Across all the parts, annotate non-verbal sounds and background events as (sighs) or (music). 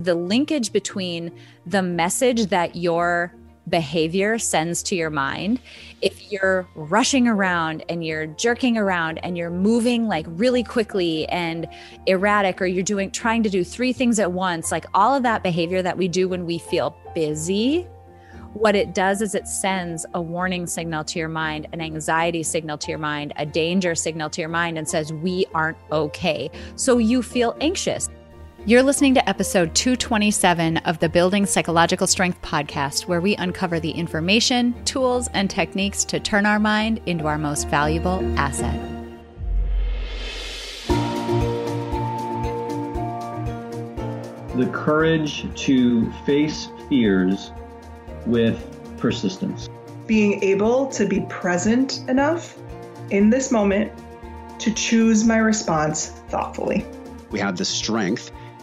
The linkage between the message that your behavior sends to your mind. If you're rushing around and you're jerking around and you're moving like really quickly and erratic, or you're doing trying to do three things at once, like all of that behavior that we do when we feel busy, what it does is it sends a warning signal to your mind, an anxiety signal to your mind, a danger signal to your mind, and says, We aren't okay. So you feel anxious. You're listening to episode 227 of the Building Psychological Strength podcast, where we uncover the information, tools, and techniques to turn our mind into our most valuable asset. The courage to face fears with persistence. Being able to be present enough in this moment to choose my response thoughtfully. We have the strength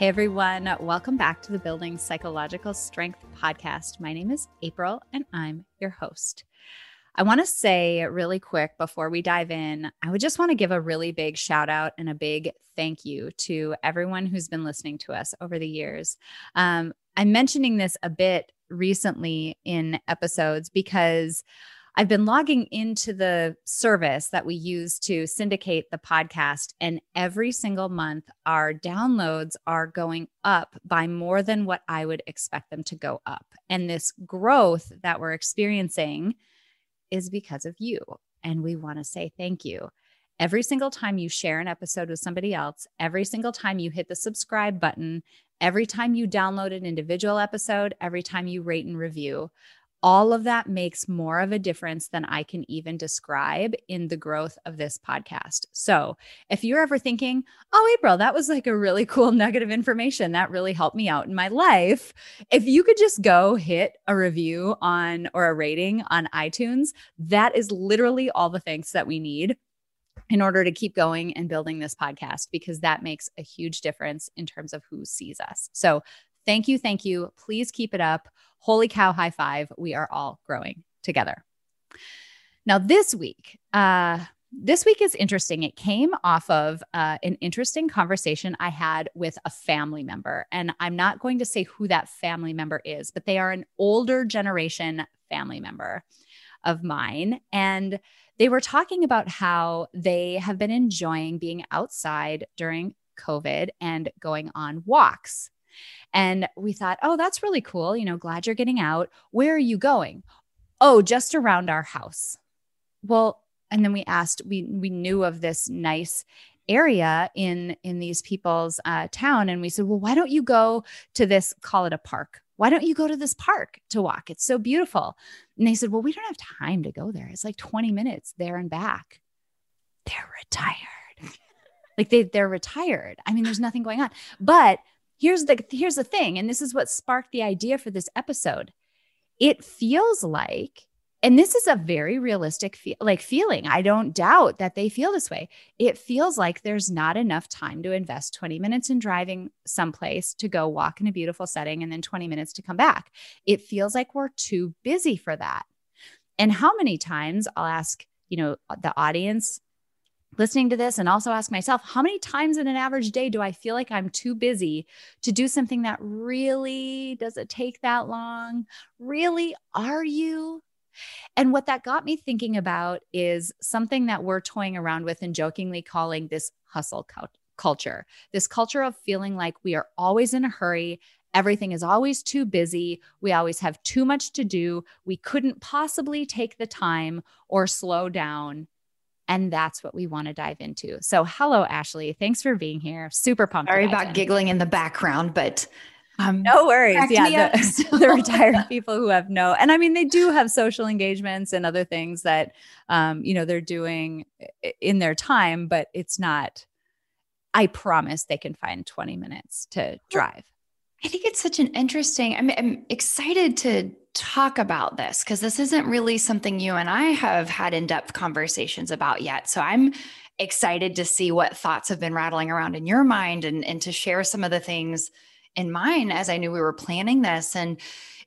Hey everyone, welcome back to the Building Psychological Strength podcast. My name is April and I'm your host. I want to say really quick before we dive in, I would just want to give a really big shout out and a big thank you to everyone who's been listening to us over the years. Um, I'm mentioning this a bit recently in episodes because I've been logging into the service that we use to syndicate the podcast, and every single month, our downloads are going up by more than what I would expect them to go up. And this growth that we're experiencing is because of you. And we want to say thank you. Every single time you share an episode with somebody else, every single time you hit the subscribe button, every time you download an individual episode, every time you rate and review, all of that makes more of a difference than I can even describe in the growth of this podcast. So, if you're ever thinking, oh, April, that was like a really (laughs) cool nugget of information that really helped me out in my life, if you could just go hit a review on or a rating on iTunes, that is literally all the thanks that we need in order to keep going and building this podcast because that makes a huge difference in terms of who sees us. So, thank you. Thank you. Please keep it up. Holy cow, high five. We are all growing together. Now, this week, uh, this week is interesting. It came off of uh, an interesting conversation I had with a family member. And I'm not going to say who that family member is, but they are an older generation family member of mine. And they were talking about how they have been enjoying being outside during COVID and going on walks. And we thought, oh, that's really cool. You know, glad you're getting out. Where are you going? Oh, just around our house. Well, and then we asked, we we knew of this nice area in in these people's uh, town, and we said, well, why don't you go to this? Call it a park. Why don't you go to this park to walk? It's so beautiful. And they said, well, we don't have time to go there. It's like 20 minutes there and back. They're retired. (laughs) like they they're retired. I mean, there's nothing going on. But here's the here's the thing and this is what sparked the idea for this episode. It feels like and this is a very realistic feel, like feeling i don't doubt that they feel this way. It feels like there's not enough time to invest 20 minutes in driving someplace to go walk in a beautiful setting and then 20 minutes to come back. It feels like we're too busy for that. And how many times i'll ask you know the audience listening to this and also ask myself how many times in an average day do I feel like I'm too busy to do something that really does it take that long? Really, are you? And what that got me thinking about is something that we're toying around with and jokingly calling this hustle culture. This culture of feeling like we are always in a hurry, Everything is always too busy. We always have too much to do. We couldn't possibly take the time or slow down and that's what we want to dive into. So, hello, Ashley. Thanks for being here. Super pumped. Sorry about in. giggling in the background, but um, no worries. Yeah, the, (laughs) the, retired people who have no, and I mean, they do have social engagements and other things that, um, you know, they're doing in their time, but it's not, I promise they can find 20 minutes to drive. I think it's such an interesting. I'm, I'm excited to talk about this because this isn't really something you and I have had in depth conversations about yet. So I'm excited to see what thoughts have been rattling around in your mind and, and to share some of the things in mine as I knew we were planning this. And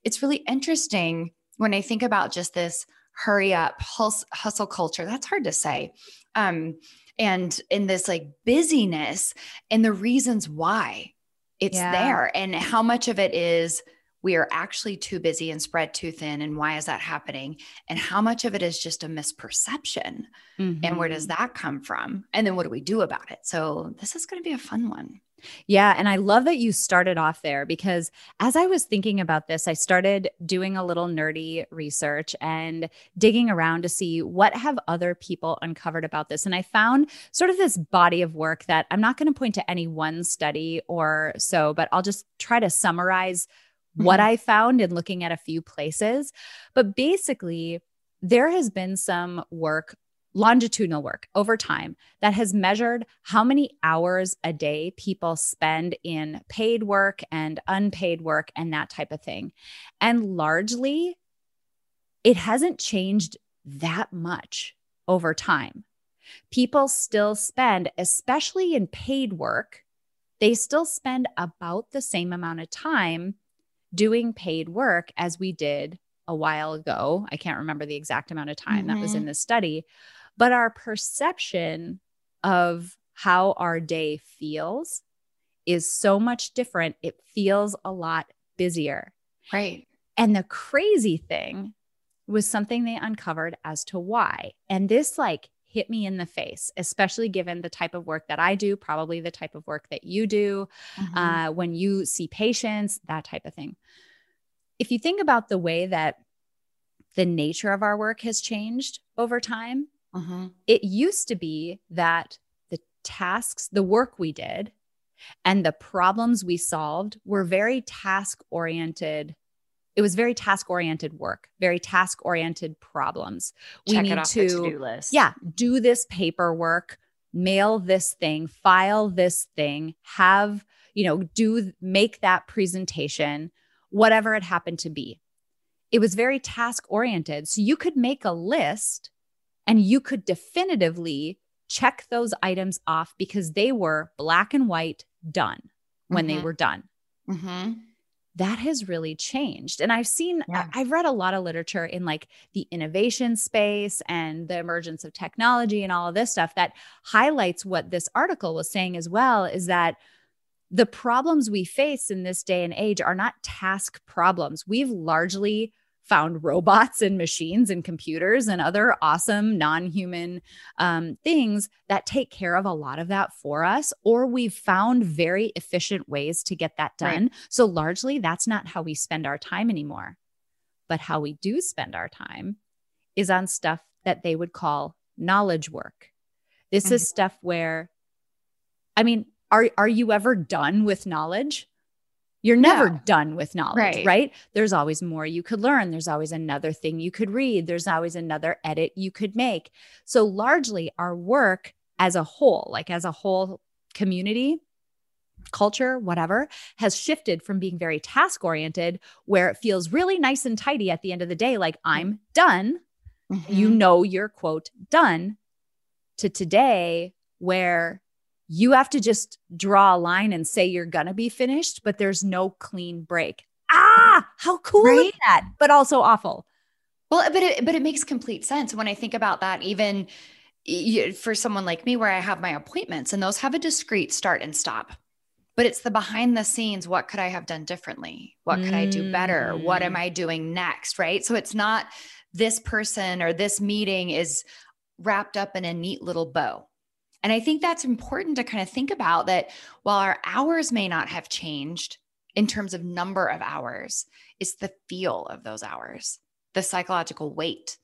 it's really interesting when I think about just this hurry up hustle culture. That's hard to say. Um, and in this like busyness and the reasons why it's yeah. there and how much of it is we are actually too busy and spread too thin and why is that happening and how much of it is just a misperception mm-hmm. and where does mm-hmm. that come from and then what do we do about it so this is going to be a fun one yeah. And I love that you started off there because as I was thinking about this, I started doing a little nerdy research and digging around to see what have other people uncovered about this. And I found sort of this body of work that I'm not going to point to any one study or so, but I'll just try to summarize mm-hmm. what I found in looking at a few places. But basically, there has been some work longitudinal work over time that has measured how many hours a day people spend in paid work and unpaid work and that type of thing. And largely, it hasn't changed that much over time. People still spend, especially in paid work, they still spend about the same amount of time doing paid work as we did a while ago. I can't remember the exact amount of time mm-hmm. that was mm-hmm. in this study, but our perception of how our day feels is so much different. It feels a lot busier. Right. And the crazy thing was something they uncovered as to why. And this like hit me in the face, especially given the type of work that I do, probably the type of work that you do, mm-hmm. uh, when you see patients, that type of thing. If you think about the way that the nature of our work has changed over time, Mm-hmm. It used to be that the tasks, the work we did, and the problems we solved were very task oriented. It was very task oriented work, very task oriented problems. Check we need to, yeah, do this paperwork, mail this thing, file this thing, have, you know, do make that presentation, whatever it happened to be. It was very task oriented. So you could make a list and you could definitively check those items off because they were black and white done when mm-hmm. they were done. Mm-hmm. That has really changed. And I've seen, yeah. I've read a lot of literature in like the innovation space and the emergence of technology and all of this stuff that highlights what this article was saying as well is that the problems we face in this day and age are not task problems. We've largely found robots and machines and computers and other awesome non-human um, things that take care of a lot of that for us or we've found very efficient ways to get that done right. so largely that's not how we spend our time anymore but how we do spend our time is on stuff that they would call knowledge work this mm-hmm. is stuff where i mean are are you ever done with knowledge you're never yeah. done with knowledge, right. right? There's always more you could learn. There's always another thing you could read. There's always another edit you could make. So, largely, our work as a whole, like as a whole community, culture, whatever, has shifted from being very task oriented, where it feels really nice and tidy at the end of the day, like I'm done. Mm-hmm. You know, you're quote done, to today, where you have to just draw a line and say you're going to be finished, but there's no clean break. Ah, how cool right? is that? But also awful. Well, but it, but it makes complete sense when I think about that. Even for someone like me, where I have my appointments and those have a discrete start and stop, but it's the behind the scenes. What could I have done differently? What could mm. I do better? What am mm. I doing next? Right. So it's not this person or this meeting is wrapped up in a neat little bow. And I think that's important to kind of think about that while our hours may not have changed in terms of number of hours, it's the feel of those hours, the psychological weight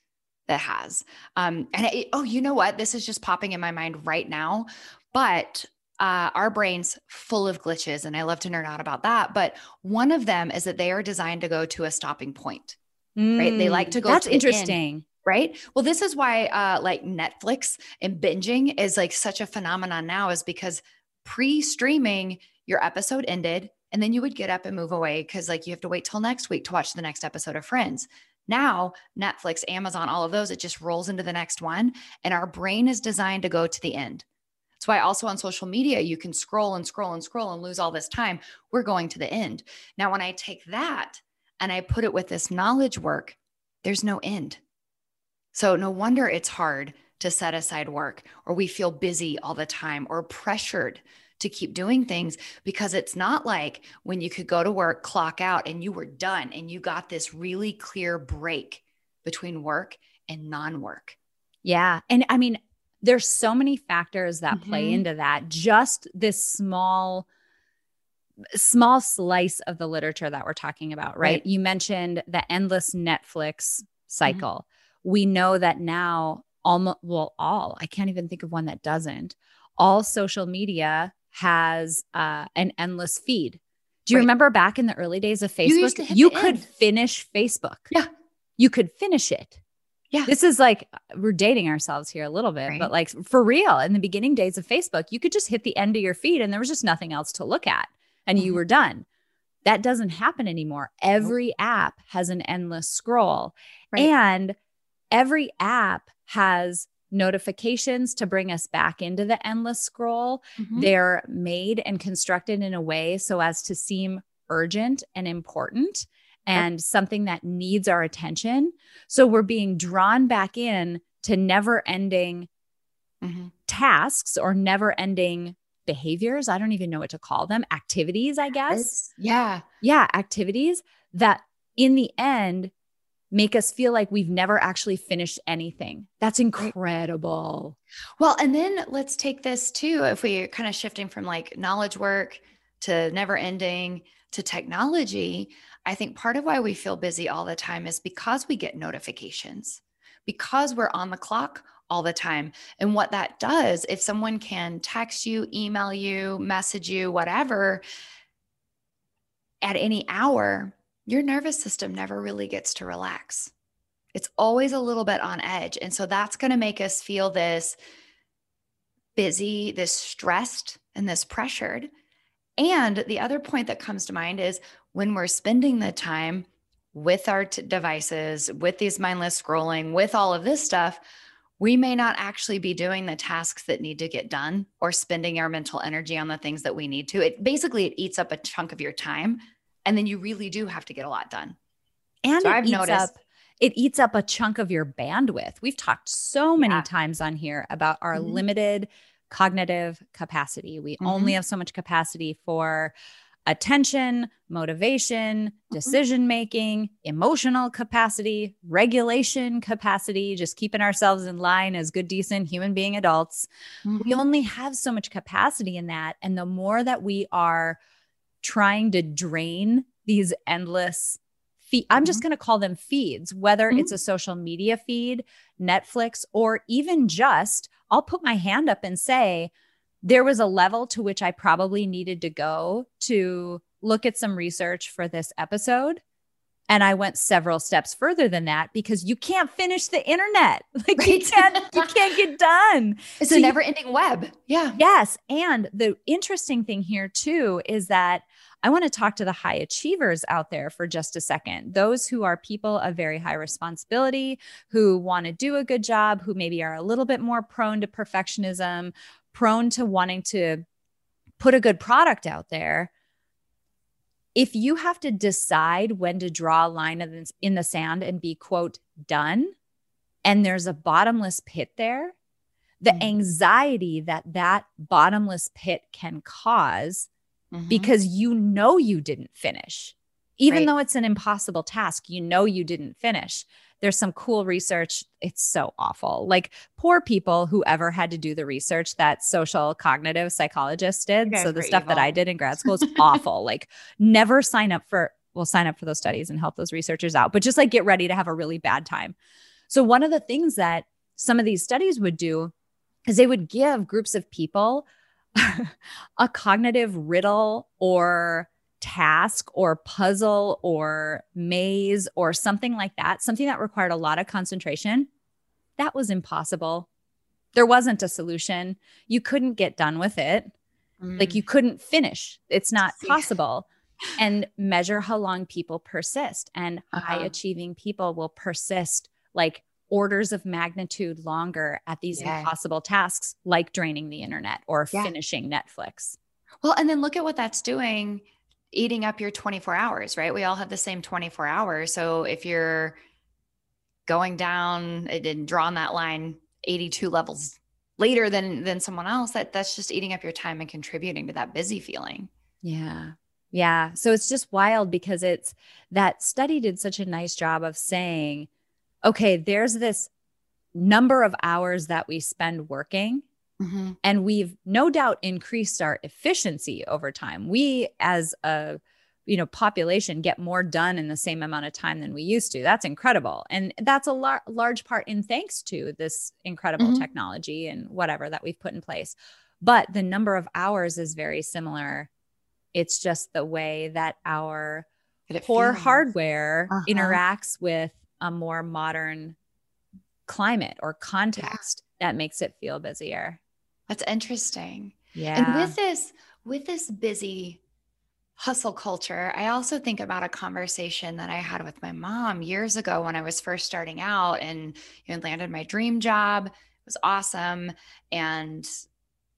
that has. Um, and it, oh, you know what? This is just popping in my mind right now. But uh, our brains full of glitches, and I love to nerd out about that. But one of them is that they are designed to go to a stopping point. Mm, right? They like to go. That's to interesting right well this is why uh like netflix and binging is like such a phenomenon now is because Pre streaming, your episode ended, and then you would get up and move away because, like, you have to wait till next week to watch the next episode of Friends. Now, Netflix, Amazon, all of those, it just rolls into the next one. And our brain is designed to go to the end. That's why also on social media, you can scroll and scroll and scroll and lose all this time. We're going to the end. Now, when I take that and I put it with this knowledge work, there's no end. So, no wonder it's hard to set aside work or we feel busy all the time or pressured to keep doing things because it's not like when you could go to work, clock out, and you were done and you got this really clear break between work and non work. Yeah. And I mean, there's so many factors that mm-hmm. play into that. Just this small, small slice of the literature that we're talking about, right? right. You mentioned the endless Netflix mm-hmm. cycle. Mm-hmm. We know that now almost well all i can't even think of one that doesn't all social media has uh, an endless feed. Do you right. remember back in the early days of Facebook? You, you could end. finish Facebook. Yeah. You could finish it. Yeah. This is like we're dating ourselves here a little bit, right. but like for real, in the beginning days of Facebook, you could just hit the end of your feed and there was just nothing else to look at and mm-hmm. you were done. That doesn't happen anymore. Every nope. app has an endless scroll right. and every app has notifications to bring us back into the endless scroll. Mm-hmm. They're made and constructed in a way so as to seem urgent and important and yep. something that needs our attention. So we're being drawn back in to never ending mm-hmm. tasks or never ending behaviors. I don't even know what to call them. Activities, I guess. Yeah. Yeah. Activities that in the end make us feel like we've never actually finished anything. That's incredible. Well, and then let's take this too. If we're kind of shifting from like knowledge work to never ending to technology, I think part of why we feel busy all the time is because we get notifications, because we're on the clock all the time. And what that does, if someone can text you, email you, message you, whatever, at any hour, your nervous system never really gets to relax. It's always a little bit on edge. And so that's going to make us feel this busy, this stressed, and this pressured. And the other point that comes to mind is when we're spending the time with our t- devices, with these mindless scrolling, with all of this stuff, we may not actually be doing the tasks that need to get done or spending our mental energy on the things that we need to. It basically it eats up a chunk of your time and then you really do have to get a lot done. And so I've noticed up, it eats up a chunk of your bandwidth. We've talked so many yeah. times on here about our mm-hmm. limited cognitive capacity. We mm-hmm. only have so much capacity for attention, motivation, mm-hmm. decision making, emotional capacity, regulation capacity, just keeping ourselves in line as good, decent human being adults. Mm-hmm. We only have so much capacity in that. And the more that we are trying to drain these endless feed. I'm just mm-hmm. going to call them feeds, whether mm-hmm. it's a social media feed, Netflix, or even just, I'll put my hand up and say, there was a level to which I probably needed to go to look at some research for this episode. And I went several steps further than that because you can't finish the internet. (laughs) Like right. you can't, you can't get done. (laughs) It's so a never-ending web. Yeah. Yes. And the interesting thing here too is that I want to talk to the high achievers out there for just a second. Those who are people of very high responsibility, who want to do a good job, who maybe are a little bit more prone to perfectionism, prone to wanting to put a good product out there if you have to decide when to draw a line in the sand and be quote done and there's a bottomless pit there the mm-hmm. anxiety that that bottomless pit can cause mm-hmm. because you know you didn't finish even right. though it's an impossible task you know you didn't finish there's some cool research. It's so awful. Like poor people who ever had to do the research that social cognitive psychologists did. So the stuff evil. that I did in grad (laughs) school is awful. Like never sign up for well sign up for those studies and help those researchers out, but just like get ready to have a really bad time. So one of the things that some of these studies would do is they would give groups of people (laughs) a cognitive riddle or task or puzzle or maze or something like that, something that required a lot of concentration, that was impossible. There wasn't a solution. You couldn't get done with it. Like Mm. you couldn't finish. It's not (laughs) possible. and measure how long people persist. And high Uh-huh. achieving people will persist like orders of magnitude longer at these Yeah. impossible tasks, like draining the internet or Yeah. finishing Netflix. Well, and then look at what that's doing, eating up your 24 hours, right? We all have the same 24 hours. So if you're going down and and drawing that line 82 levels later than than someone else, that that's just eating up your time and contributing to that busy feeling. Yeah. Yeah. So it's just wild because it's that study did such a nice job of saying, okay, there's this number of hours that we spend working. And we've no doubt increased our efficiency over time. We, as a you know population, get more done in the same amount of time than we used to. That's incredible, and that's a lar- large part in thanks to this incredible Mhm. technology and whatever that we've put in place. But the number of hours is very similar. It's just the way that our poor feels. hardware Uh-huh. interacts with a more modern climate or context that makes it feel busier. That's interesting. Yeah. And with this, with this busy hustle culture, I also think about a conversation that I had with my mom years ago when I was first starting out and you know, landed my dream job. It was awesome. And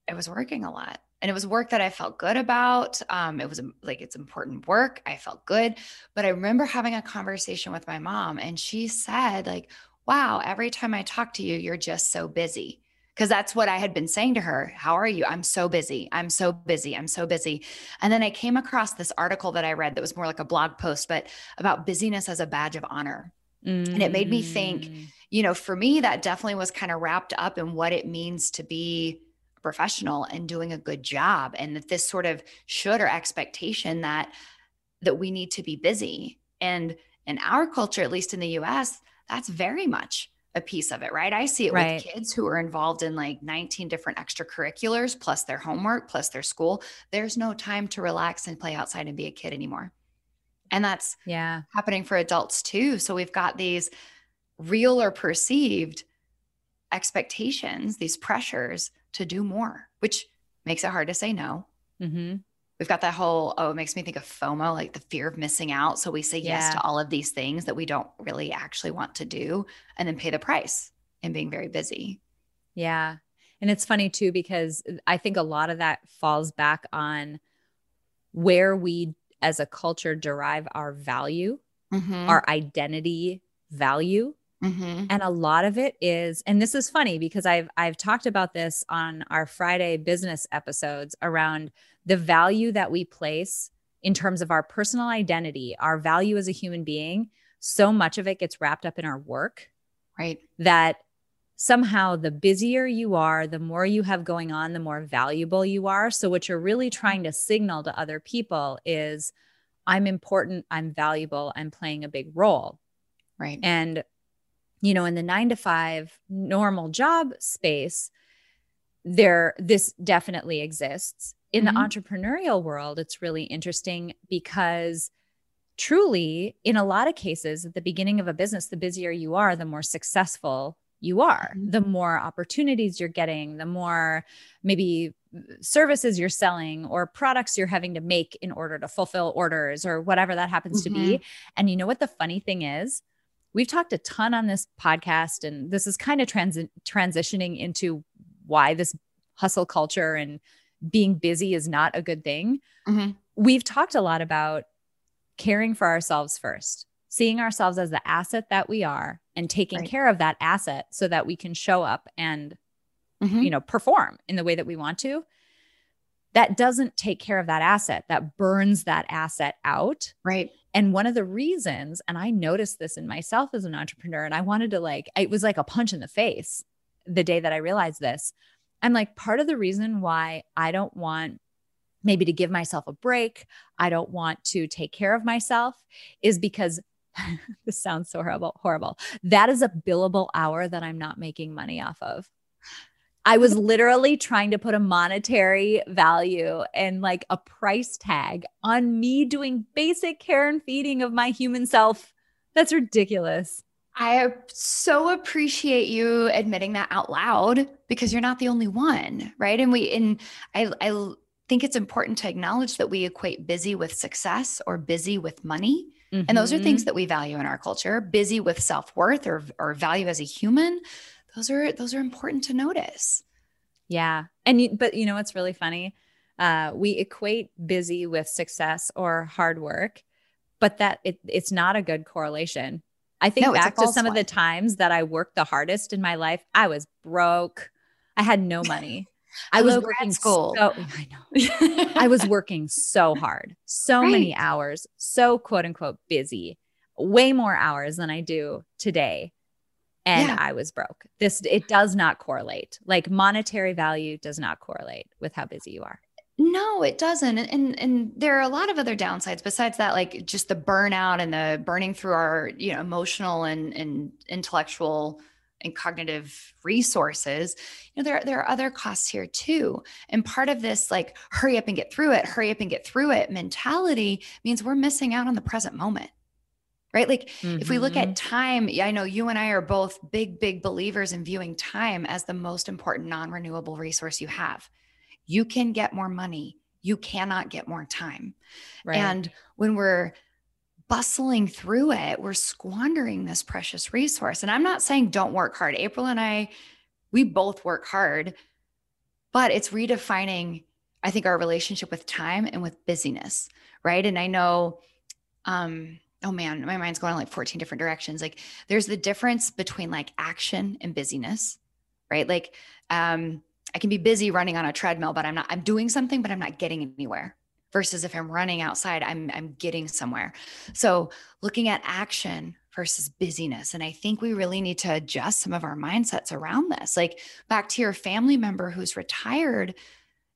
I was working a lot. And it was work that I felt good about. Um, it was like it's important work. I felt good. But I remember having a conversation with my mom, and she said, like, wow, every time I talk to you, you're just so busy because that's what I had been saying to her. How are you? I'm so busy. I'm so busy. I'm so busy. And then I came across this article that I read that was more like a blog post, but about busyness as a badge of honor. And it made me think, Mm. you know, for me, that definitely was kind of wrapped up in what it means to be a professional and doing a good job. And that this sort of should or expectation that that we need to be busy. And in our culture, at least in the US, that's very much a piece of it, right? I see it Right. with kids who are involved in like 19 different extracurriculars, plus their homework, plus their school. There's no time to relax and play outside and be a kid anymore. And that's Yeah. happening for adults too. So we've got these real or perceived expectations, these pressures to do more, which makes it hard to say no. hmm We've got that whole, oh, it makes me think of FOMO, like the fear of missing out. So we say yes to all of these things that we don't really actually want to do and then pay the price in being very busy. Yeah. And it's funny too, because I think a lot of that falls back on where we as a culture derive our value, Mm-hmm. our identity value. Mm-hmm. And a lot of it is, and this is funny because I've I've talked about this on our Friday business episodes around the value that we place in terms of our personal identity, our value as a human being. So much of it gets wrapped up in our work right. that somehow the busier you are, the more you have going on, the more valuable you are. So, what you're really trying to signal to other people is I'm important, I'm valuable, I'm playing a big role. Right. And, you know, in the nine to five normal job space, there, this definitely exists. In Mhm. the entrepreneurial world, it's really interesting because truly, in a lot of cases, at the beginning of a business, the busier you are, the more successful you are, Mhm. the more opportunities you're getting, the more maybe services you're selling or products you're having to make in order to fulfill orders or whatever that happens to be. And you know what the funny thing is? We've talked a ton on this podcast, and this is kind of transi- transitioning into why this hustle culture and being busy is not a good thing. Mhm. We've talked a lot about caring for ourselves first, seeing ourselves as the asset that we are and taking Right. care of that asset so that we can show up and Mhm. you know perform in the way that we want to that doesn't take care of that asset that burns that asset out Right. And one of the reasons and i noticed this in myself as an entrepreneur and i wanted to like it was like a punch in the face the day that i realized this i'm like part of the reason why i don't want maybe to give myself a break i don't want to take care of myself is because (laughs) this sounds so horrible horrible. That is a billable hour that i'm not making money off of I was literally trying to put a monetary value and like a price tag on me doing basic care and feeding of my human self. That's ridiculous. I so appreciate you admitting that out loud because you're not the only one, right? And we and I I think it's important to acknowledge that we equate busy with success or busy with money. Mm-hmm. And those are things mm-hmm. that we value in our culture. Busy with self-worth or, or value as a human. Those are those are important to notice. Yeah. And you, but you know what's really funny? Uh, we equate busy with success or hard work, but that it, it's not a good correlation. I think no, back to some one. of the times that I worked the hardest in my life. I was broke. I had no money. (laughs) I was working school. So, I know. I was working so hard, so (laughs) right. many hours, so quote unquote busy, way more hours than I do today. And yeah. I was broke. This it does not correlate. Like monetary value does not correlate with how busy you are. No, it doesn't. And, and, and there are a lot of other downsides besides that, like just the burnout and the burning through our, you know, emotional and, and intellectual and cognitive resources you know there, there are other costs here too and part of this like hurry up and get through it hurry up and get through it mentality means we're missing out on the present moment right like mm-hmm. if we look at mm-hmm. time i know you and i are both big big believers in viewing time as the most important non-renewable resource you have you can get more money you cannot get more time right. and when we're bustling through it, we're squandering this precious resource. And I'm not saying don't work hard. April and I, we both work hard, but it's redefining, I think, our relationship with time and with busyness. Right. And I know, um, oh man, my mind's going like 14 different directions. Like there's the difference between like action and busyness, right? Like, um, I can be busy running on a treadmill, but I'm not, I'm doing something, but I'm not getting anywhere versus if I'm running outside, I'm I'm getting somewhere. So looking at action versus busyness. And I think we really need to adjust some of our mindsets around this. Like back to your family member who's retired,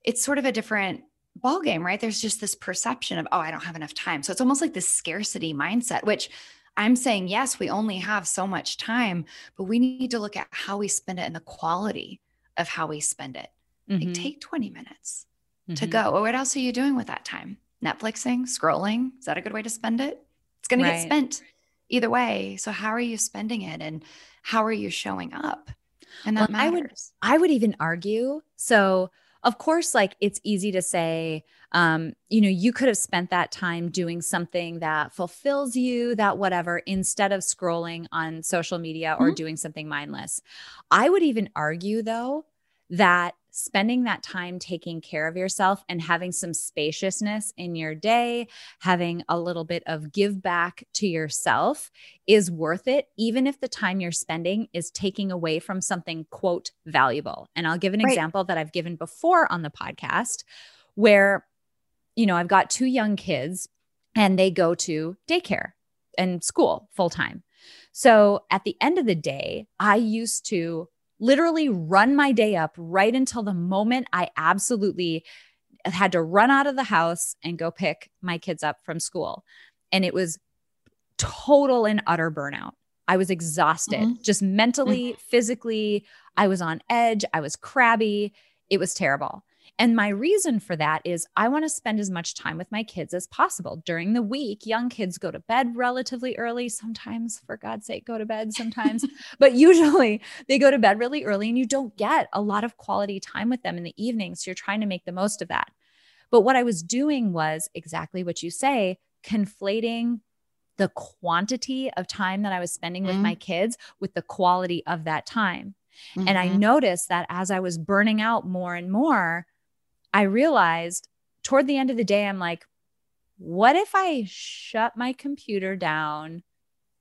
it's sort of a different ball game, right? There's just this perception of, oh, I don't have enough time. So it's almost like this scarcity mindset, which I'm saying, yes, we only have so much time, but we need to look at how we spend it and the quality of how we spend it. Mm-hmm. Like take 20 minutes mm-hmm. to go. Or what else are you doing with that time? Netflixing, scrolling? Is that a good way to spend it? It's going right. to get spent either way. So how are you spending it and how are you showing up? And that well, matters. I would I would even argue. So of course, like it's easy to say, um, you know, you could have spent that time doing something that fulfills you, that whatever, instead of scrolling on social media or mm-hmm. doing something mindless. I would even argue, though, that spending that time taking care of yourself and having some spaciousness in your day, having a little bit of give back to yourself is worth it, even if the time you're spending is taking away from something, quote, valuable. And I'll give an right. example that I've given before on the podcast where, you know, I've got two young kids and they go to daycare and school full time. So at the end of the day, I used to literally run my day up right until the moment I absolutely had to run out of the house and go pick my kids up from school. And it was total and utter burnout. I was exhausted, mm-hmm. just mentally, mm-hmm. physically. I was on edge. I was crabby. It was terrible. And my reason for that is I want to spend as much time with my kids as possible. During the week, young kids go to bed relatively early. Sometimes, for God's sake, go to bed sometimes, (laughs) but usually they go to bed really early and you don't get a lot of quality time with them in the evening. So you're trying to make the most of that. But what I was doing was exactly what you say, conflating the quantity of time that I was spending with mm-hmm. my kids with the quality of that time. Mm-hmm. And I mm-hmm. noticed that as I was burning out more and more, I realized toward the end of the day, I'm like, what if I shut my computer down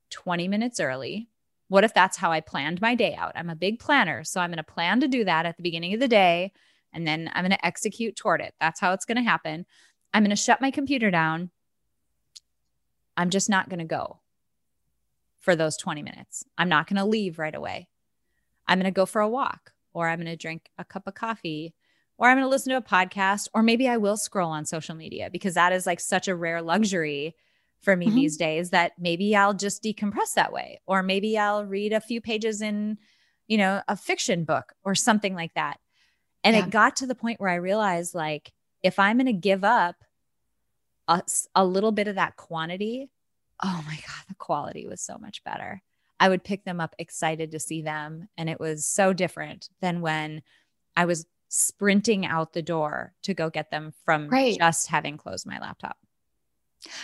20 minutes early? What if that's how I planned my day out? I'm a big planner. So I'm going to plan to do that at the beginning of the day and then I'm going to execute toward it. That's how it's going to happen. I'm going to shut my computer down. I'm just not going to go for those 20 minutes. I'm not going to leave right away. I'm going to go for a walk or I'm going to drink a cup of coffee or I'm going to listen to a podcast, or maybe I will scroll on social media because that is like such a rare luxury for me mm-hmm. these days that maybe I'll just decompress that way, or maybe I'll read a few pages in, you know, a fiction book or something like that. And yeah. it got to the point where I realized like, if I'm going to give up a, a little bit of that quantity, oh my God, the quality was so much better. I would pick them up excited to see them. And it was so different than when I was sprinting out the door to go get them from Right. just having closed my laptop.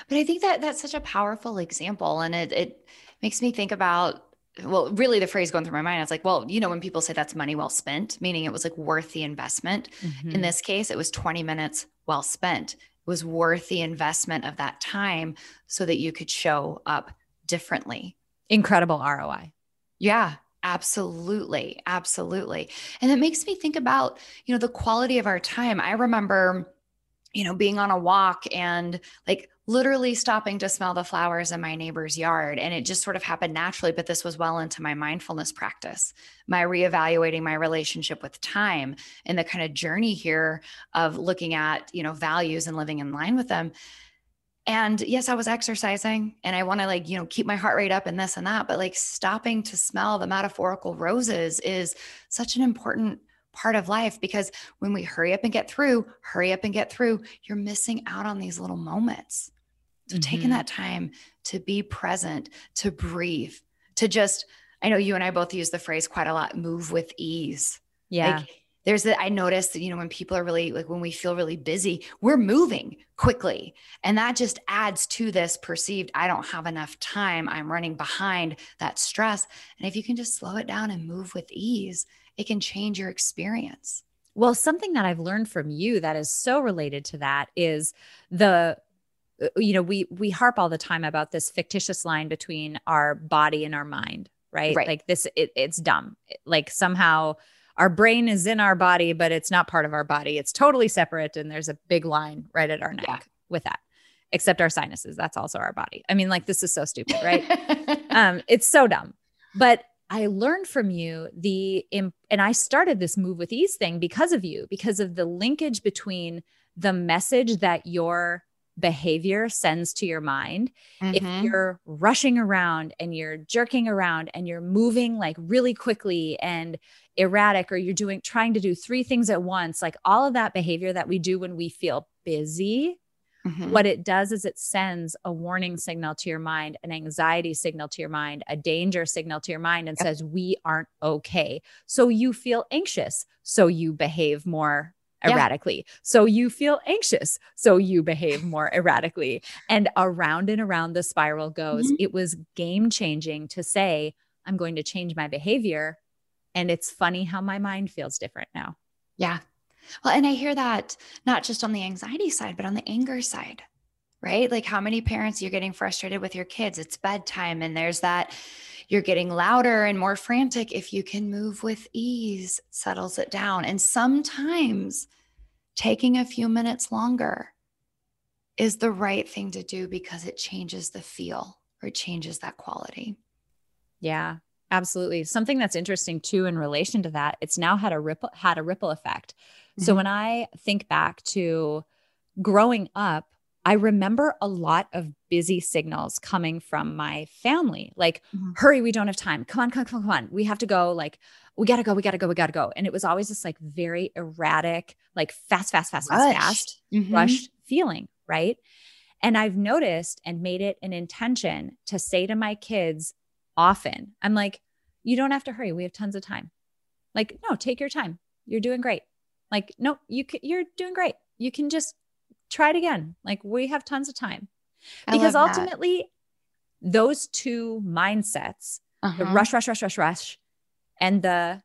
But I think that that's such a powerful example. And it, it makes me think about, well, really the phrase going through my mind, it's like, well, you know, when people say that's money well spent, meaning it was like worth the investment. Mm-hmm. In this case, it was 20 minutes well spent. It was worth the investment of that time so that you could show up differently. Incredible ROI. Yeah, absolutely. Absolutely. And it makes me think about, you know, the quality of our time. I remember, you know, being on a walk and like literally stopping to smell the flowers in my neighbor's yard. And it just sort of happened naturally, but this was well into my mindfulness practice, my reevaluating my relationship with time and the kind of journey here of looking at, you know, values and living in line with them. And yes, I was exercising and I want to like, you know, keep my heart rate up and this and that, but like stopping to smell the metaphorical roses is such an important part of life because when we hurry up and get through, hurry up and get through, you're missing out on these little moments. So taking Mhm. that time to be present, to breathe, to just, I know you and I both use the phrase quite a lot, move with ease. Yeah. Like there's that I noticed that, you know, when people are really like when we feel really busy, we're moving quickly. And that just adds to this perceived, I don't have enough time. I'm running behind that stress. And if you can just slow it down and move with ease, it can change your experience. Well, something that I've learned from you that is so related to that is the uh, you know, we we harp all the time about this fictitious line between our body and our mind, right? Right. Like this it, it's dumb. Like somehow our brain is in our body, but it's not part of our body. It's totally separate and there's a big line right at our neck Yeah. with that. Except our sinuses, that's also our body. I mean, like this is so stupid, (laughs) right? um it's so dumb but i learned from you the and i started this move with ease thing because of you because of the linkage between the message that your behavior sends to your mind if Mhm. you're rushing around and you're jerking around and you're moving like really quickly and erratic or you're doing trying to do three things at once like all of that behavior that we do when we feel busy Mhm. what it does is it sends a warning signal to your mind, an anxiety signal to your mind, a danger signal to your mind, and Yep. says, We aren't okay. So you feel anxious. So you behave more Yeah. erratically. So you feel anxious. So you behave more (laughs) erratically. And around and around the spiral goes. Mhm. It was game changing to say, I'm going to change my behavior. And it's funny how my mind feels different now. Yeah. Well, and I hear that not just on the anxiety side, but on the anger side, right? Like how many parents you're getting frustrated with your kids? It's bedtime, and there's that you're getting louder and more frantic. If you can move with ease, settles it down. And sometimes taking a few minutes longer is the right thing to do because it changes the feel or it changes that quality. Yeah, absolutely. Something that's interesting too in relation to that, it's now had a ripple had a ripple effect. So Mhm. when I think back to growing up, I remember a lot of busy signals coming from my family. Like, Mhm. hurry, we don't have time. Come on, come on, come on, come on. We have to go. Like, we gotta go, we gotta go, we gotta go. And it was always this like very erratic, like fast, fast, fast, fast, fast Mhm. rushed feeling, right? And I've noticed and made it an intention to say to my kids often, I'm like, you don't have to hurry. We have tons of time. Like, no, take your time. You're doing great. Like, no, you can, you're doing great. You can just try it again. Like, we have tons of time. I Because love that. ultimately, those two mindsets, the Uh-huh. rush, rush, rush, rush, rush, and the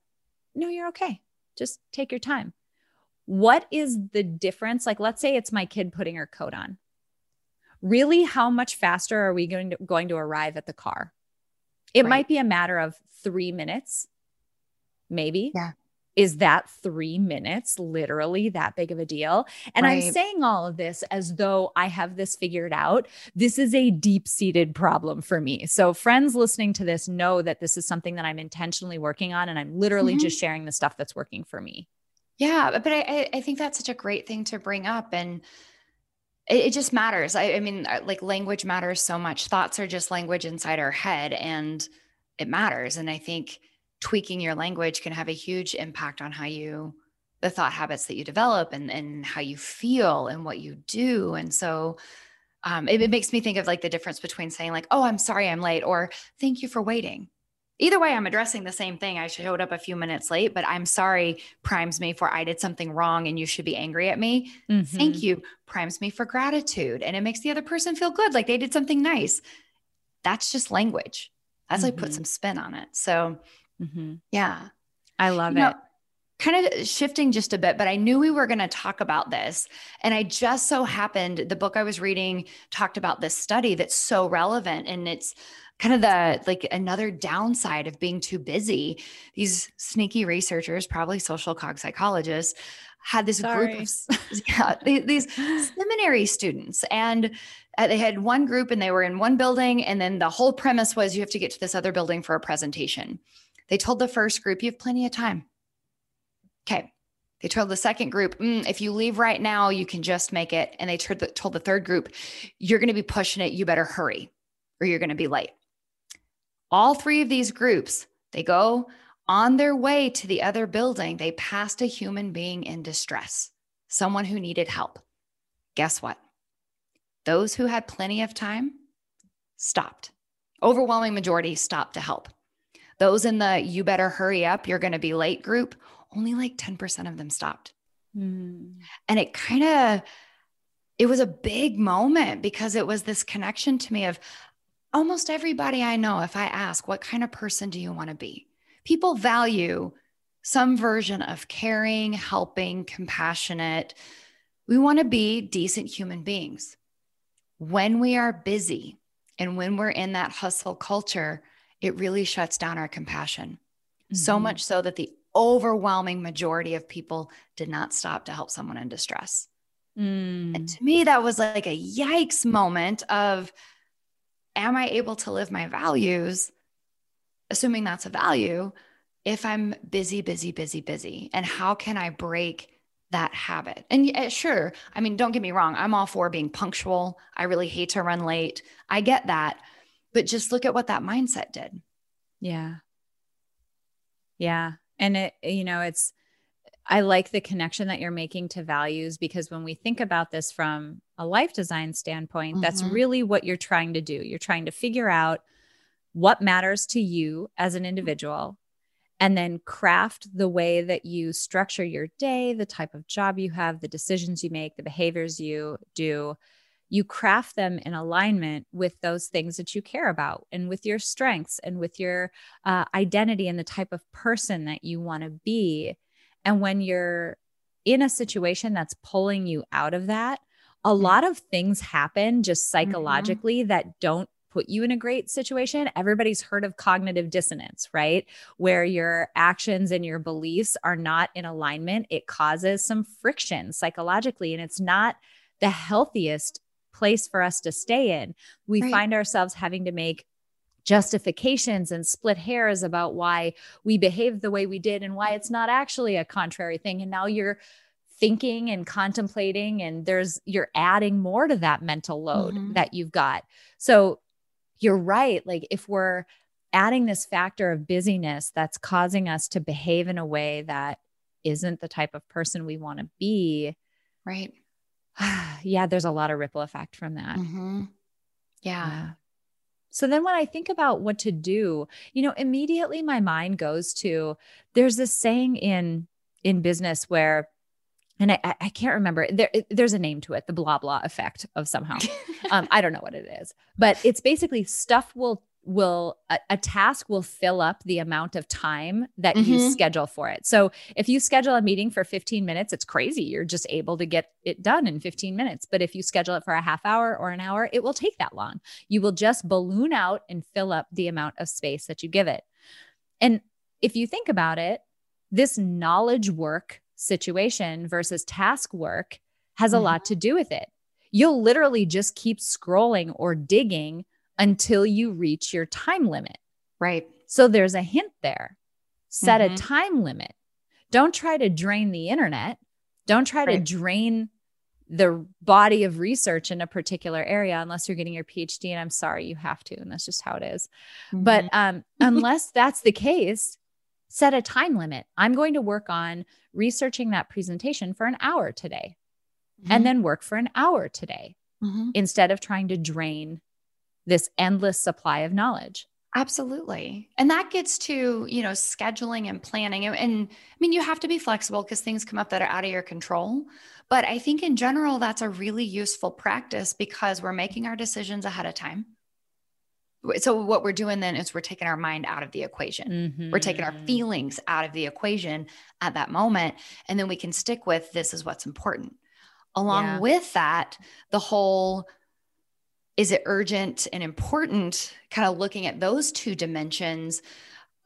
no, you're okay. Just take your time. What is the difference? Like, let's say it's my kid putting her coat on. Really, how much faster are we going to going to arrive at the car? It Right. might be a matter of three minutes, maybe. Yeah. Is that three minutes literally that big of a deal? And I'm saying all of this as though I have this figured out. This is a deep seated problem for me. So, friends listening to this know that this is something that I'm intentionally working on, and I'm literally Mhm. just sharing the stuff that's working for me. Yeah, but I, I- think that's such a great thing to bring up. And it, it just matters. I, I mean, uh, like language matters so much. Thoughts are just language inside our head, and it matters. And I think tweaking your language can have a huge impact on how you, the thought habits that you develop and, and how you feel and what you do. And so um, it, it makes me think of like the difference between saying, like, oh, I'm sorry I'm late, or thank you for waiting. Either way, I'm addressing the same thing. I showed up a few minutes late, but I'm sorry primes me for I did something wrong and you should be angry at me. Mm-hmm. Thank you primes me for gratitude. And it makes the other person feel good, like they did something nice. That's just language. That's like put Mhm. some spin on it. So, Mhm. yeah. I love You know, it. kind of shifting just a bit, but I knew we were going to talk about this. And I just so happened the book I was reading talked about this study that's so relevant. And it's kind of the like another downside of being too busy. These sneaky researchers, probably social cog psychologists, had this group of (laughs) yeah, these seminary students. And uh, they had one group and they were in one building. And then the whole premise was you have to get to this other building for a presentation. They told the first group, you have plenty of time. Okay. They told the second group, "Mm, if you leave right now, you can just make it. And they told the, told the third group, you're going to be pushing it. You better hurry or you're going to be late. All three of these groups, they go on their way to the other building. They passed a human being in distress, someone who needed help. Guess what? Those who had plenty of time stopped. Overwhelming majority stopped to help. Those in the you better hurry up, you're going to be late group, only like 10% of them stopped. Mm. And it kind of it was a big moment because it was this connection to me of almost everybody I know if I ask what kind of person do you want to be? People value some version of caring, helping, compassionate. We want to be decent human beings. When we are busy and when we're in that hustle culture, it really shuts down our compassion. So Mhm. much so that the overwhelming majority of people did not stop to help someone in distress. Mm. And to me, that was like a yikes moment of, am I able to live my values, assuming that's a value, if I'm busy, busy, busy, busy? And how can I break that habit? And yeah, sure, I mean, don't get me wrong, I'm all for being punctual. I really hate to run late. I get that. But just look at what that mindset did. Yeah. Yeah. And it, you know, it's, I like the connection that you're making to values because when we think about this from a life design standpoint, that's Mhm. really what you're trying to do. You're trying to figure out what matters to you as an individual and then craft the way that you structure your day, the type of job you have, the decisions you make, the behaviors you do. You craft them in alignment with those things that you care about and with your strengths and with your uh, identity and the type of person that you want to be. And when you're in a situation that's pulling you out of that, a lot of things happen just psychologically that don't put you in a great situation. Everybody's heard of cognitive dissonance, right? Where your actions and your beliefs are not in alignment. It causes some friction psychologically, and it's not the healthiest place for us to stay in. We Right. find ourselves having to make justifications and split hairs about why we behaved the way we did and why it's not actually a contrary thing. And now you're thinking and contemplating and there's you're adding more to that mental load Mhm. that you've got. So you're right. Like if we're adding this factor of busyness that's causing us to behave in a way that isn't the type of person we want to be, Right. (sighs) yeah, there's a lot of ripple effect from that. Mm-hmm. Yeah. Yeah. So then when I think about what to do, you know, immediately my mind goes to there's this saying in in business where and I, I- I can't remember there there's a name to it the blah blah effect of somehow (laughs) um, I don't know what it is, but it's basically stuff will will a, a task will fill up the amount of time that you Mhm. schedule for it. So if you schedule a meeting for 15 minutes, it's crazy. You're just able to get it done in 15 minutes. But if you schedule it for a half hour or an hour, it will take that long. You will just balloon out and fill up the amount of space that you give it. And if you think about it, this knowledge work situation versus task work has a Mhm. lot to do with it. You'll literally just keep scrolling or digging until you reach your time limit. Right. So there's a hint there. Set a Mhm. time limit. Don't try to drain the internet. Don't try to drain the body of research in a particular area unless you're getting your PhD. And I'm sorry, you have to. And that's just how it is. But Mm-hmm. um, (laughs) unless that's the case, set a time limit. I'm going to work on researching that presentation for an hour today Mhm. and then work for an hour today Mhm. instead of trying to drain this endless supply of knowledge. Absolutely. And that gets to, you know, scheduling and planning. And, and I mean, you have to be flexible because things come up that are out of your control. But I think in general, that's a really useful practice because we're making our decisions ahead of time. So, what we're doing then is we're taking our mind out of the equation. Mm-hmm. We're taking our mm-hmm. feelings out of the equation at that moment. And then we can stick with this is what's important. Along yeah. with that, the whole is it urgent and important kind of looking at those two dimensions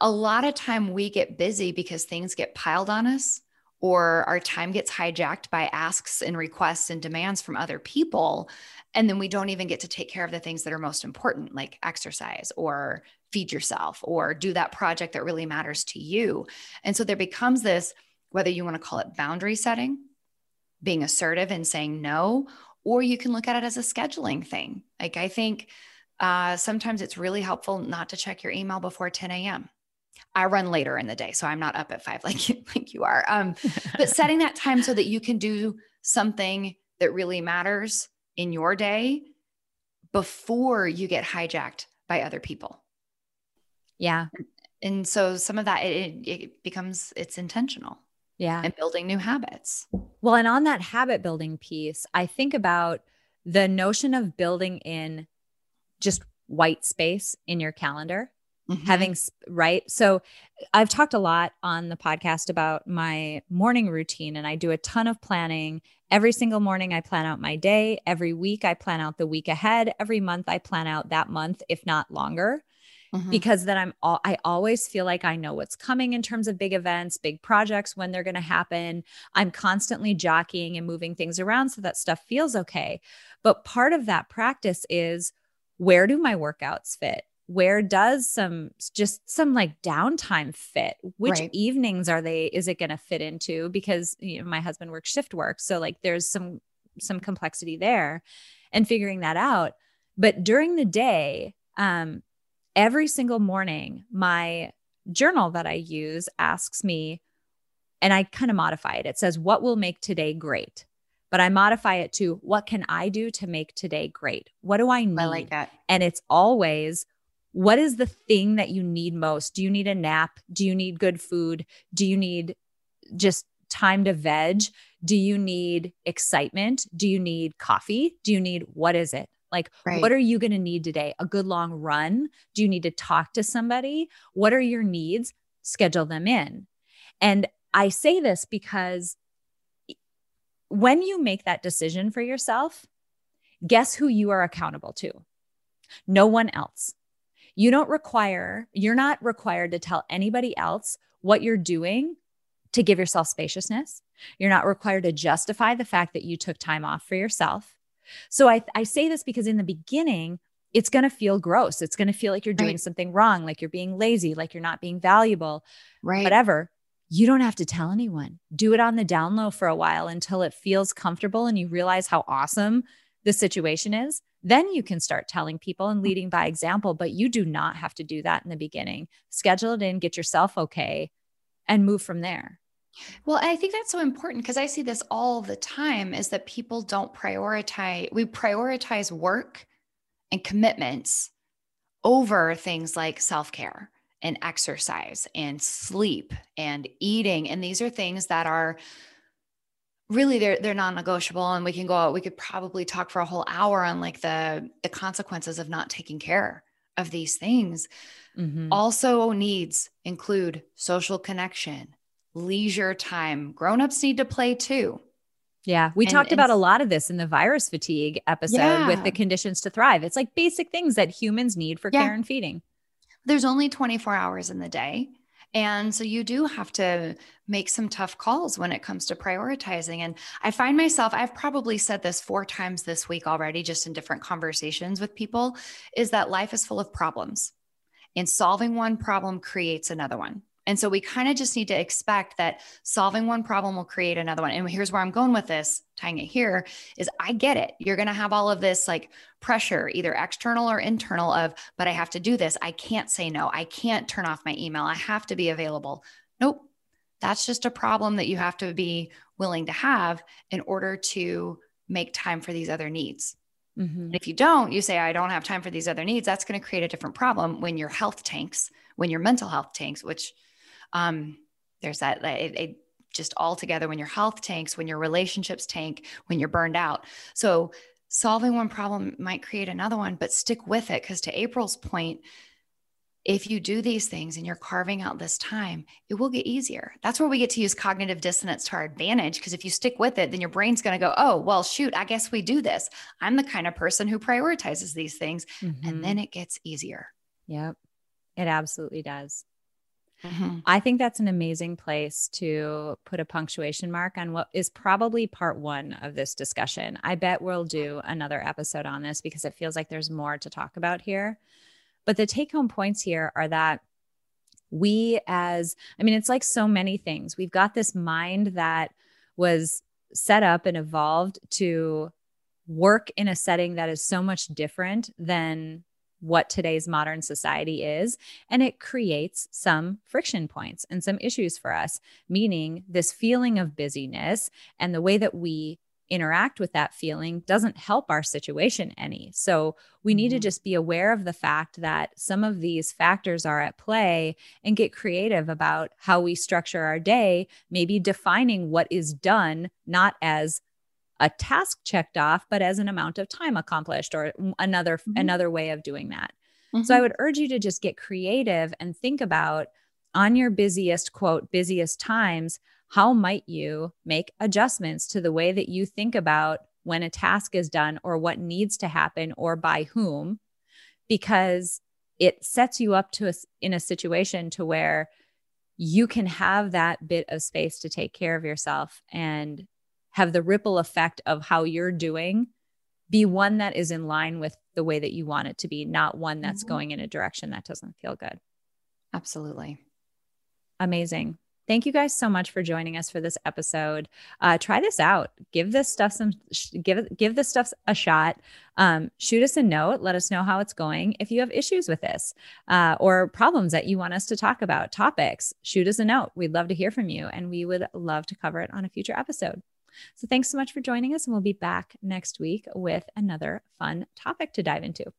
a lot of time we get busy because things get piled on us or our time gets hijacked by asks and requests and demands from other people and then we don't even get to take care of the things that are most important like exercise or feed yourself or do that project that really matters to you. And so there becomes this whether you want to call it boundary setting being assertive and saying no or you can look at it as a scheduling thing. Like I think uh, sometimes it's really helpful not to check your email before 10 a.m. I run later in the day, so I'm not up at five (laughs) like you, like you are. Um, but (laughs) setting that time so that you can do something that really matters in your day before you get hijacked by other people. Yeah. And so some of that it, it becomes it's intentional. Yeah. And building new habits. Well, and on that habit building piece, I think about the notion of building in just white space in your calendar. Mm-hmm. Having right. So I've talked a lot on the podcast about my morning routine, and I do a ton of planning. Every single morning, I plan out my day. Every week, I plan out the week ahead. Every month, I plan out that month, if not longer mm-hmm. because then I'm all, I always feel like I know what's coming in terms of big events, big projects, when they're going to happen. I'm constantly jockeying and moving things around so that stuff feels okay. But part of that practice is where do my workouts fit? where does some just some like downtime fit which right. evenings are they is it going to fit into because you know my husband works shift work so like there's some some complexity there and figuring that out but during the day um every single morning, my journal that I use asks me, and I kind of modify it. It says, What will make today great? But I modify it to, What can I do to make today great? What do I need? I like that. And it's always, What is the thing that you need most? Do you need a nap? Do you need good food? Do you need just time to veg? Do you need excitement? Do you need coffee? Do you need what is it? Like, right. what are you going to need today? A good long run? Do you need to talk to somebody? What are your needs? Schedule them in. And I say this because when you make that decision for yourself, guess who you are accountable to? No one else. You don't require, you're not required to tell anybody else what you're doing to give yourself spaciousness. You're not required to justify the fact that you took time off for yourself. So I, I say this because in the beginning, it's going to feel gross. It's going to feel like you're doing right. something wrong, like you're being lazy, like you're not being valuable, right? Whatever. You don't have to tell anyone. Do it on the down low for a while until it feels comfortable and you realize how awesome the situation is. Then you can start telling people and leading by example, but you do not have to do that in the beginning. Schedule it in, get yourself okay, and move from there. Well, I think that's so important because I see this all the time is that people don't prioritize, we prioritize work and commitments over things like self care and exercise and sleep and eating. And these are things that are really they're they're non-negotiable and we can go out we could probably talk for a whole hour on like the the consequences of not taking care of these things mm-hmm. also needs include social connection leisure time. Grown-ups need to play too. Yeah, we and, talked about a lot of this in the virus fatigue episode yeah. with the conditions to thrive. It's like basic things that humans need for yeah. care and feeding. There's only 24 hours in the day. And so you do have to make some tough calls when it comes to prioritizing. And I find myself, I've probably said this four times this week already, just in different conversations with people, is that life is full of problems. And solving one problem creates another one. And so we kind of just need to expect that solving one problem will create another one. And here's where I'm going with this, tying it here is I get it. You're going to have all of this like pressure, either external or internal of, but I have to do this. I can't say no. I can't turn off my email. I have to be available. Nope. That's just a problem that you have to be willing to have in order to make time for these other needs. Mm-hmm. If you don't, you say, I don't have time for these other needs. That's going to create a different problem when your health tanks, when your mental health tanks, which um, there's that, it, it just all together when your health tanks, when your relationships tank, when you're burned out. So solving one problem might create another one, but stick with it. Because to April's point, if you do these things and you're carving out this time, it will get easier. That's where we get to use cognitive dissonance to our advantage. Because if you stick with it, then your brain's going to go, oh, well, shoot, I guess we do this. I'm the kind of person who prioritizes these things. Mm-hmm. And then it gets easier. Yep. It absolutely does. Mm-hmm. I think that's an amazing place to put a punctuation mark on what is probably part one of this discussion. I bet we'll do another episode on this because it feels like there's more to talk about here. But the take home points here are that we, as I mean, it's like so many things. We've got this mind that was set up and evolved to work in a setting that is so much different than what today's modern society is. And it creates some friction points and some issues for us, meaning this feeling of busyness and the way that we interact with that feeling doesn't help our situation any. So we need mm-hmm. to just be aware of the fact that some of these factors are at play and get creative about how we structure our day, maybe defining what is done not as a task checked off, but as an amount of time accomplished or another mm-hmm. another way of doing that. Mm-hmm. So I would urge you to just get creative and think about on your busiest quote busiest times how might you make adjustments to the way that you think about when a task is done or what needs to happen or by whom because it sets you up to a, in a situation to where you can have that bit of space to take care of yourself and have the ripple effect of how you're doing be one that is in line with the way that you want it to be, not one that's mm-hmm. going in a direction that doesn't feel good. Absolutely. Amazing. Thank you guys so much for joining us for this episode. Uh, try this out. Give this stuff some. Give give this stuff a shot. Um, shoot us a note. Let us know how it's going. If you have issues with this uh, or problems that you want us to talk about, topics, shoot us a note. We'd love to hear from you, and we would love to cover it on a future episode. So thanks so much for joining us, and we'll be back next week with another fun topic to dive into.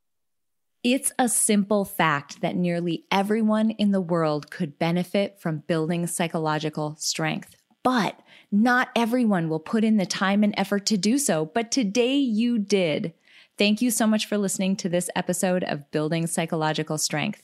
It's a simple fact that nearly everyone in the world could benefit from building psychological strength. But not everyone will put in the time and effort to do so. But today you did. Thank you so much for listening to this episode of Building Psychological Strength.